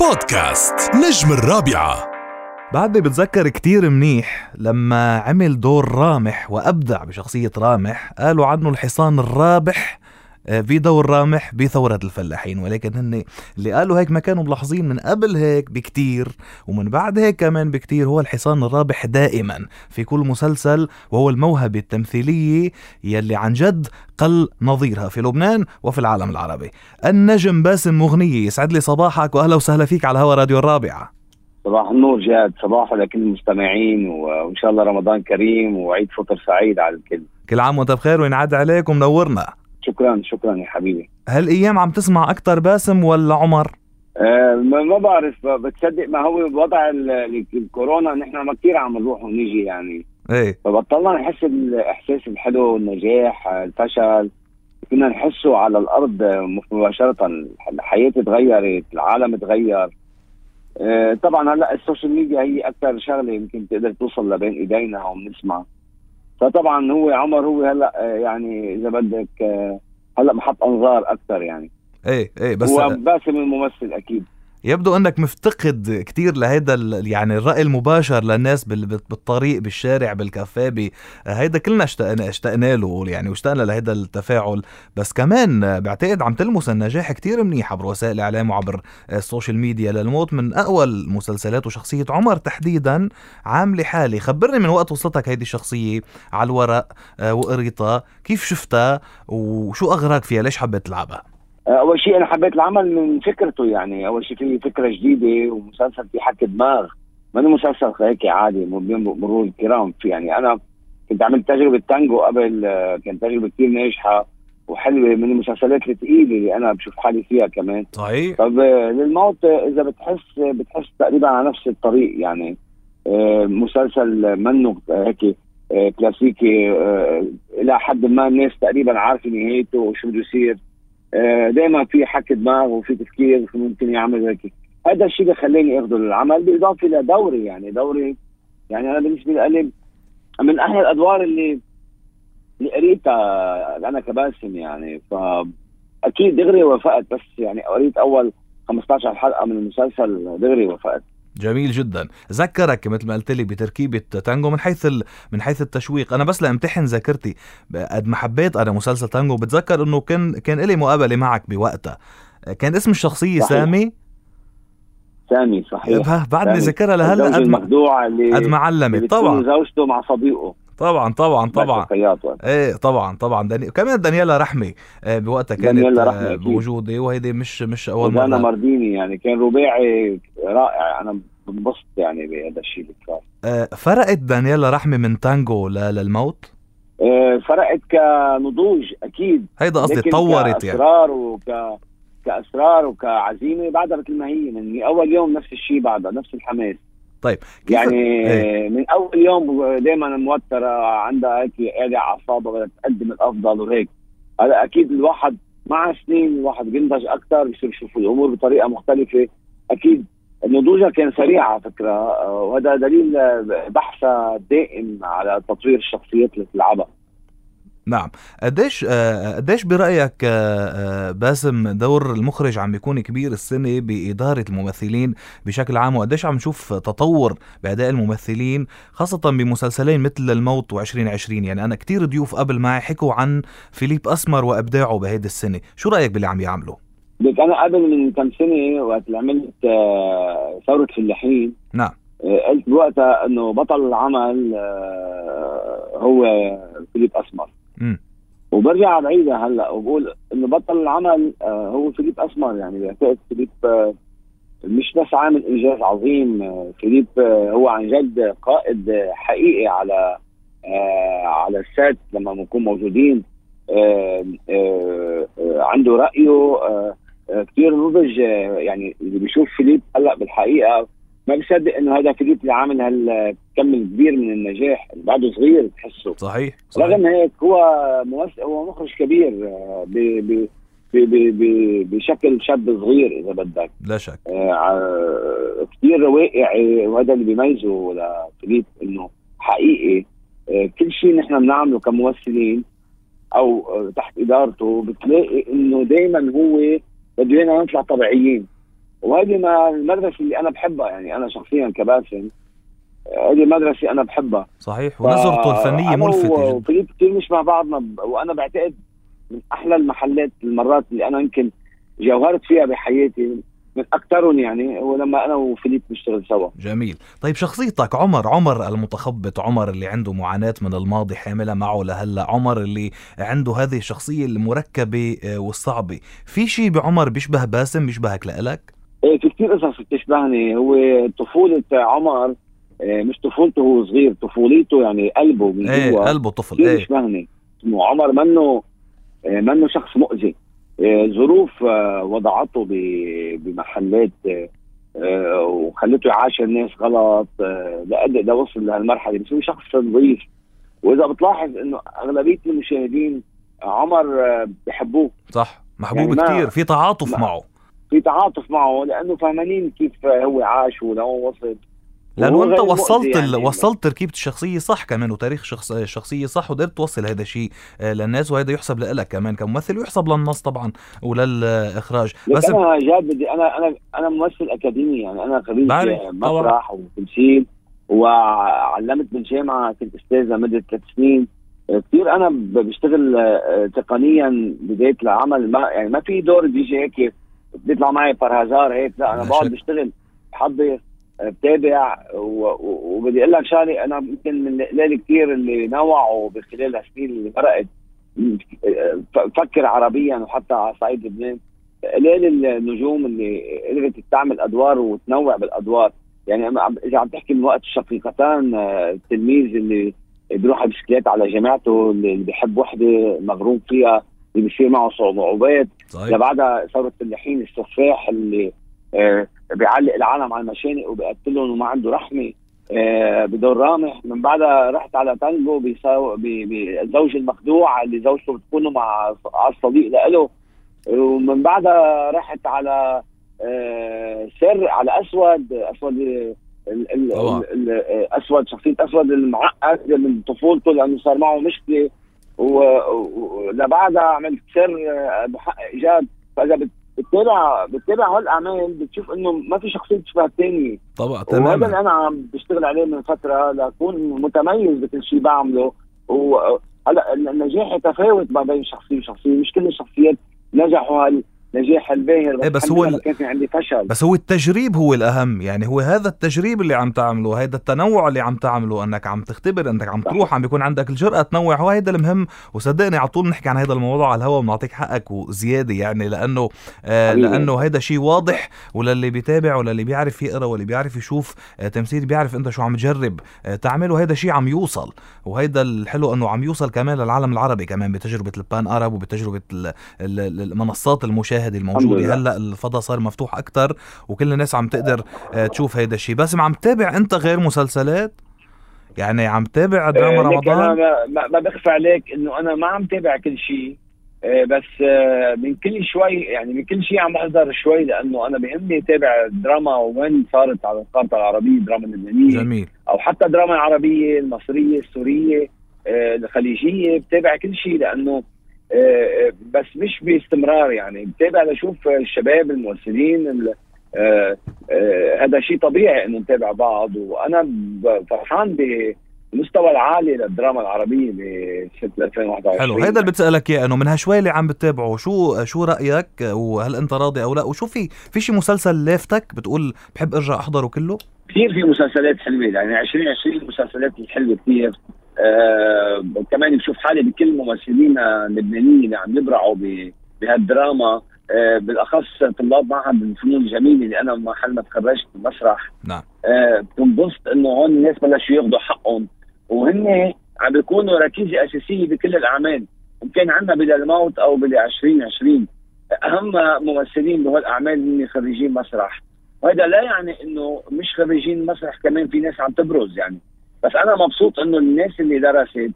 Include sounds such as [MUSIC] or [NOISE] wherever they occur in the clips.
بودكاست نجم الرابعة. بعدني بتذكر كتير منيح لما عمل دور رامح وأبدع بشخصية رامح قالوا عنه الحصان الرابح آه، في دور رامح بثورة الفلاحين ولكن هن اللي قالوا هيك ما كانوا ملاحظين من قبل هيك بكتير ومن بعد هيك كمان بكتير هو الحصان الرابح دائما في كل مسلسل وهو الموهبة التمثيلية يلي عن جد قل نظيرها في لبنان وفي العالم العربي. النجم باسم مغنية يسعد لي صباحك وأهلا وسهلا فيك على هوا راديو الرابعة. صباح النور جاد صباح لكل المستمعين وإن شاء الله رمضان كريم وعيد فطر سعيد على الكل. كل عام وأنت بخير وينعاد عليك ومنورنا. شكرا شكرا يا حبيبي. هالايام عم تسمع أكثر باسم ولا عمر؟ أه ما بعرف بتصدق ما هو بوضع ال- الكورونا نحن ما كثير عم نروح ونيجي يعني. إيه. فبطلنا نحس الاحساس الحلو النجاح الفشل. كنا نحسه على الأرض مباشرة. الحياة تغيرت العالم تغير. أه طبعا هلأ ال social media هي أكثر شغلة يمكن تقدر توصل لبين إيدينا وبنسمع. فطبعا هو عمر هو هلا آه، يعني إذا بدك آه، هلا محط أنظار أكثر يعني. إيه إيه بس هو باسم الممثل أكيد. يبدو أنك مفتقد كتير لهيدا يعني الرأي المباشر للناس بال- بال- بالطريق بالشارع بالكافيه هيدا كلنا اشتقنا اشتقنا له يعني واشتقنا لهيدا التفاعل. بس كمان بعتقد عم تلمس النجاح كتير منيح عبر وسائل الإعلام وعبر ال social media. للموت من اقوى المسلسلات وشخصية عمر تحديدا عاملة حالة. خبرني من وقت وصلتك هيدي الشخصية على الورق آه، وقريتها كيف شفتها وشو اغراك فيها؟ ليش حبيت تلعبها؟ أول شيء أنا حبيت العمل من فكرته يعني. أول شيء في فكرة جديدة ومسلسل في حك دماغ. ما مسلسل هيك عادي مرور الكرام. في يعني أنا كنت عملت تجربة تانجو قبل كانت تجربة كثير ناجحة وحلوة من المسلسلات الثقيله اللي أنا بشوف حالي فيها كمان. صحيح. طب للموت إذا بتحس بتحس تقريبا على نفس الطريق يعني. آه، مسلسل منه هيك آه، كلاسيكي آه، إلى حد ما الناس تقريبا عارفة نهايته وشو بده يصير. دائما في حك دماغ وفي تفكير ممكن يعمل هيك. هذا الشيء اللي خلاني أخذه للعمل بالإضافة لدوري يعني دوري يعني أنا بالنسبة لي من أحلى الأدوار اللي اللي قريتها أنا كباسم يعني. فأكيد دغري وافقت بس يعني قريت أول 15 حلقة من المسلسل دغري وافقت. جميل جدا. ذكرك مثل ما قلت لي بتركيبة تانجو من حيث ال... من حيث التشويق. أنا بس لأمتحن ذاكرتي. قد ما حبيت أنا مسلسل تانجو. بتذكر إنه كان كان لي مقابلة معك بوقتها. كان اسم الشخصية صحيح. سامي؟ سامي صحيح. آه بعدني. ذاكرها لهلأ قد ما قد ما علمت. طبعا. زوجته مع صديقه. طبعا طبعا طبعا. إيه طبعا طبعا. داني... كمان دانيالا رحمي آه، بوقتها كانت آه، رحمي. بوجودي وهيدي مش مش أول مرة. مارديني يعني كان رباعي رائع. أنا بنبسط يعني بهذا الشيء اللي صار آه، فرقت دانييلا رحمي من تانجو. للموت؟ فرقت كنضوج أكيد. هيدا قصدي تطورت يعني. كأسرار وك كأسرار وكعزيمة بعدها مثل ما هي من أول يوم نفس الشيء بعدها نفس الحماس. طيب كيف يعني إيه. من أول يوم دائما موتره عندها هيك على اعصابها بدها تقدم الأفضل وهيك. هلا أكيد الواحد مع سنين الواحد بينضج أكثر بيصير يشوف الأمور بطريقة مختلفة. أكيد نضوجها كان سريع على فكرة وهذا دليل بحثها دائم على تطوير الشخصيات اللي بتلعبها. نعم. قديش آه، قديش برأيك آه، آه، باسم دور المخرج عم بيكون كبير السنة بإدارة الممثلين بشكل عام؟ وقديش عم نشوف تطور بأداء الممثلين خاصة بمسلسلين مثل الموت و2020 يعني أنا كتير ضيوف قبل معي حكوا عن فيليب أسمر وإبداعه بهيدي السنة. شو رأيك باللي عم يعمله لك أنا قبل من كم سنة وقت اللي عملت آه، ثورة فلاحين نعم. آه، قلت بوقتها إنه بطل العمل آه، هو فيليب أسمر. وبرجع بعيدها هلأ وبقول إنه بطل العمل آه، هو فيليب أسمر يعني بعتقد فيليب آه، مش بس عامل إنجاز عظيم آه، فيليب آه، هو عن جد قائد آه، حقيقي على آه، على ال set لما بنكون موجودين آه، آه، آه، عنده رأيه آه، آه، كثير نضج يعني اللي بيشوف فيليب هلأ بالحقيقة ما بيصدق إنه هذا فيليب اللي عامل هالكم الكبير من النجاح بعده صغير بتحسه صحيح صحيح. رغم هيك هو ممثل هو مخرج كبير آه، ب ب ب ب ب بشكل شاب صغير إذا بدك. لا شك. آه، كثير واقعي وهذا اللي بيميزه لفيليب إنه حقيقي. آه، كل شيء نحن بنعمله كممثلين أو آه، تحت إدارته بتلاقي إنه دائما هو بده ايانا نطلع طبيعيين. وهذه ما المدرسة اللي أنا بحبها يعني أنا شخصيا كباسم هذه مدرسه أنا بحبها. صحيح ونظرته الفنية ملفتة وفريق كثير مش مع بعضنا وأنا بعتقد من أحلى المحلات المرات اللي أنا يمكن جوهرت فيها بحياتي من اكثرهم يعني هو لما أنا وفيليب نشتغل سوا. جميل. طيب شخصيتك عمر عمر المتخبط عمر اللي عنده معاناة من الماضي حاملها معه لهلأ عمر اللي عنده هذه الشخصية المركبة آه، والصعبة. في شيء بعمر بيشبه باسم بيشبهك لإلك؟ إيه في كثير قصص بتشبهني. هو طفولة عمر مش طفولته هو صغير طفوليته يعني قلبه من إيه قلبه طفل إيه. بيشبهني عمر منه آه، منه شخص مؤذي. آه، ظروف آه، وضعته بمحلات آه، وخلته يعاشر الناس غلط لأدى ده وصل لهالمرحلة. بس هو شخص نظيف وإذا بتلاحظ إنه أغلبية المشاهدين عمر بحبوه. صح محبوب يعني كثير في تعاطف معه. في تعاطف معه لأنه فاهمانين كيف هو عاش ولو وصل. لأنه أنت وصلت يعني. وصلت تركيبة الشخصية صح كمان وتاريخ شخص الشخصيه صح وقدرت توصل هذا الشيء آه، للناس وهذا يحسب لك كمان كممثل ويحسب للنص طبعا وللإخراج. بس أنا جاد بدي أنا أنا أنا ممثل أكاديمي يعني أنا خريج مسرح وتمثيل وعلمت بالجامعة كنت استاذه مده ثلاث سنين. كثير أنا بشتغل آه، تقنيا بداية العمل. ما يعني ما في دور بيجي هيك بيطلع معي فرهزار هيك لا أنا بقعد بشتغل. بحضر بتابع وبدي أقول لك شغلة أنا يمكن من القلال كثير اللي نوعوا بخلال السنين اللي مرقت فكر عربيا وحتى على صعيد لبنان. قليل النجوم اللي قدرت تعمل أدوار وتنوع بالأدوار. يعني إذا عم تحكي من وقت الشقيقتان التلميذ اللي بيروح بسكليت على جامعته اللي بيحب وحدة مغروم فيها اللي بيصير معه صعوبات لبعدها ثورة الفلاحين السفاح اللي آه بيعلق العالم على المشانق وبيقتلهم وما عنده رحمة. آه بدور رامح. من بعدها رحت على تانجو بزوج المخدوع اللي زوجته بتكون مع الصديق له ومن بعدها رحت على آه سر على أسود. أسود أسود شخصية أسود المعقد من طفولته لأنه صار معه مشكلة. ولبعدها عملت سر محقق جاد فإذا بتتابع بتتابع هالاعمال بتشوف إنه ما في شخصية تشبه الثانية طبعا تماما. وهذا اللي أنا عم بشتغل عليه من فترة لأكون متميز بكل شيء بعمله. وهلا النجاح يتفاوت ما بين شخصيه وشخصيه مش كل الشخصيات نجحوا النجاح الباهر بس, إيه بس هو كان في عندي فشل. بس هو التجريب هو الأهم يعني هو هذا التجريب اللي عم تعمله هذا التنوع اللي عم تعمله إنك عم تختبر إنك عم تروح عم بيكون عندك الجرأة تنوع هو هذا المهم. وصدقني على طول نحكي عن هذا الموضوع على الهواء وبنعطيك حقك وزيادة يعني لأنه آه لأنه هذا شيء واضح وللي بيتابع وللي بيعرف يقرأ واللي بيعرف يشوف آه تمثيل بيعرف أنت شو عم تجرب آه تعمله. هذا شيء عم يوصل وهيدا الحلو إنه عم يوصل كمان للعالم العربي كمان بتجربة البان أرب وبتجربة المنصات المشاهده الموجوده هلا الفضاء صار مفتوح أكثر وكل الناس عم تقدر آه، تشوف هيدا الشيء بس عم تتابع أنت غير مسلسلات؟ يعني عم تابع دراما رمضان؟ أنا ما بخفى عليك إنه أنا ما عم تابع كل شيء آه، بس آه، من كل شوي يعني من كل شيء عم بحضر شوي لأنه أنا بهمني أتابع دراما وين صارت على الخارطه العربية دراما اللبنانيه جميل. أو حتى دراما العربيه المصرية السورية الخليجية. بتابع كل شيء لأنه آه، بس مش باستمرار يعني. بتابع لشوف الشباب الممثلين آه، آه، هذا شيء طبيعي إنه نتابع بعض. وأنا فرحان بالمستوى العالي للدراما العربية بسنه 2021 حلو. هذا اللي بتسألك إياه إنه من هالشوي اللي عم بتتابعه شو شو رأيك؟ وهل أنت راضي أو لا؟ وشو في في شي مسلسل لافتك بتقول بحب أرجع أحضره كله؟ كثير في مسلسلات حلوة يعني 2020 المسلسلات الحلوه كثير. آه كمان بشوف حالي بكل ممثلينا اللبنانيين اللي عم يبرعوا بهالدراما. آه بالأخص طلاب معهد الفنون الجميلة اللي أنا محل ما تخرجت مسرح نعم. آه بتنبسط إنه هون الناس بلشوا ياخذوا حقهم. وهن عم بيكونوا ركيزة أساسية بكل الأعمال. إن كان عندنا بلا الموت أو بلا 2020 أهم ممثلين بهالاعمال هن خريجين مسرح. وهذا لا يعني إنه مش خريجين مسرح كمان في ناس عم تبرز يعني. بس أنا مبسوط إنه الناس اللي درست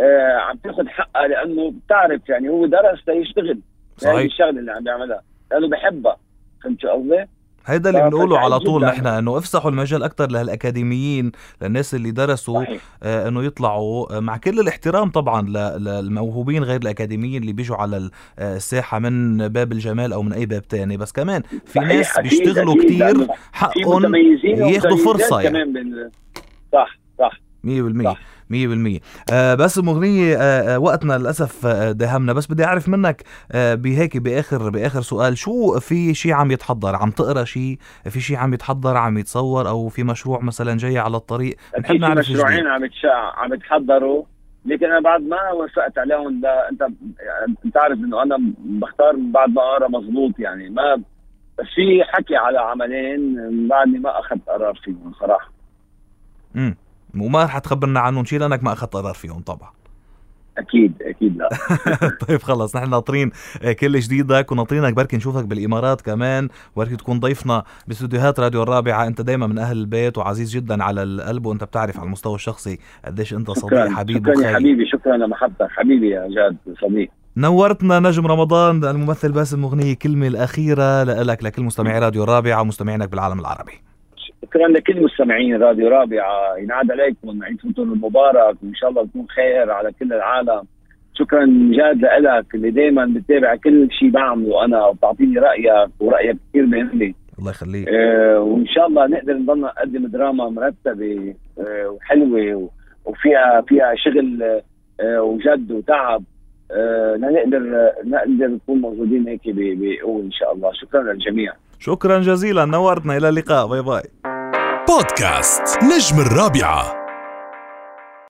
آه عم تاخذ حقها لأنه بتعرف يعني هو درس ليشتغل صحيح. الشغلة اللي عم بيعملها لأنه بحبها فهمت قصدي؟ هيدا اللي بنقوله على طول. نحن إنه افسحوا المجال أكثر لهالأكاديميين للناس اللي درسوا صحيح. آه، إنه يطلعوا آه، مع كل الاحترام طبعا للموهوبين غير الأكاديميين اللي بيجوا على آه، الساحة من باب الجمال أو من أي باب تاني. بس كمان في ناس بيشتغلوا في حقهم ومتميزات فرصة يعني. كمان صح. صح. 100% صح. 100% آه بس مغنية آه آه وقتنا للأسف آه داهمنا. بس بدي أعرف منك آه بهيك بآخر بآخر سؤال شو في شيء عم يتحضر؟ عم تقرأ شيء في شيء عم يتحضر عم يتصور؟ أو في مشروع مثلا جاي على الطريق؟ في مشروعين. عم. عم يتحضروا. لكن أنا بعد ما وافقت عليهم لا أنت عارف إنه أنا بختار بعد ما أقرأ مزبوط يعني. ما بس في حكي على عملين بعدني ما أخذت قرار فيهم صراحة. امم وما رح تخبرنا عنهم شيء لأنك ما أخذت قرار فيهم طبعا. أكيد أكيد لا. [LAUGHS] طيب خلص نحن ناطرين آه، كل جديدك وناطرينك. بركي نشوفك بالإمارات كمان. بركي تكون ضيفنا باستديوهات راديو الرابعة. أنت دايما من أهل البيت وعزيز جدا على القلب وأنت بتعرف على المستوى الشخصي قديش أنت صديق حبيب شكرا يا حبيبي شكرا لمحبتك. حبيبي يا جاد صديق نورتنا نجم رمضان الممثل باسم مغنية كلمة الأخيرة لك لكل مستمعي راديو الرابعة ومستمعينك بالعالم العربي. شكرا لكل مستمعين راديو رابعة. ينعاد عليكم عيد فطور المبارك وإن شاء الله تكون خير على كل العالم. شكرا جاد لك اللي دائما بتتابع كل شيء بعمله أنا وبتعطيني رأيك ورأيك كثير مهم لي. الله يخليك. آه وإن شاء الله نقدر نضلنا نقدم دراما مرتبة آه وحلوة وفيها فيها شغل آه وجد وتعب. آه لنقدر نقدر نكون موجودين هيك ب- بقوة إن شاء الله. شكرا للجميع. شكرا جزيلا. نورتنا. إلى اللقاء. باي باي. بودكاست نجم الرابعة.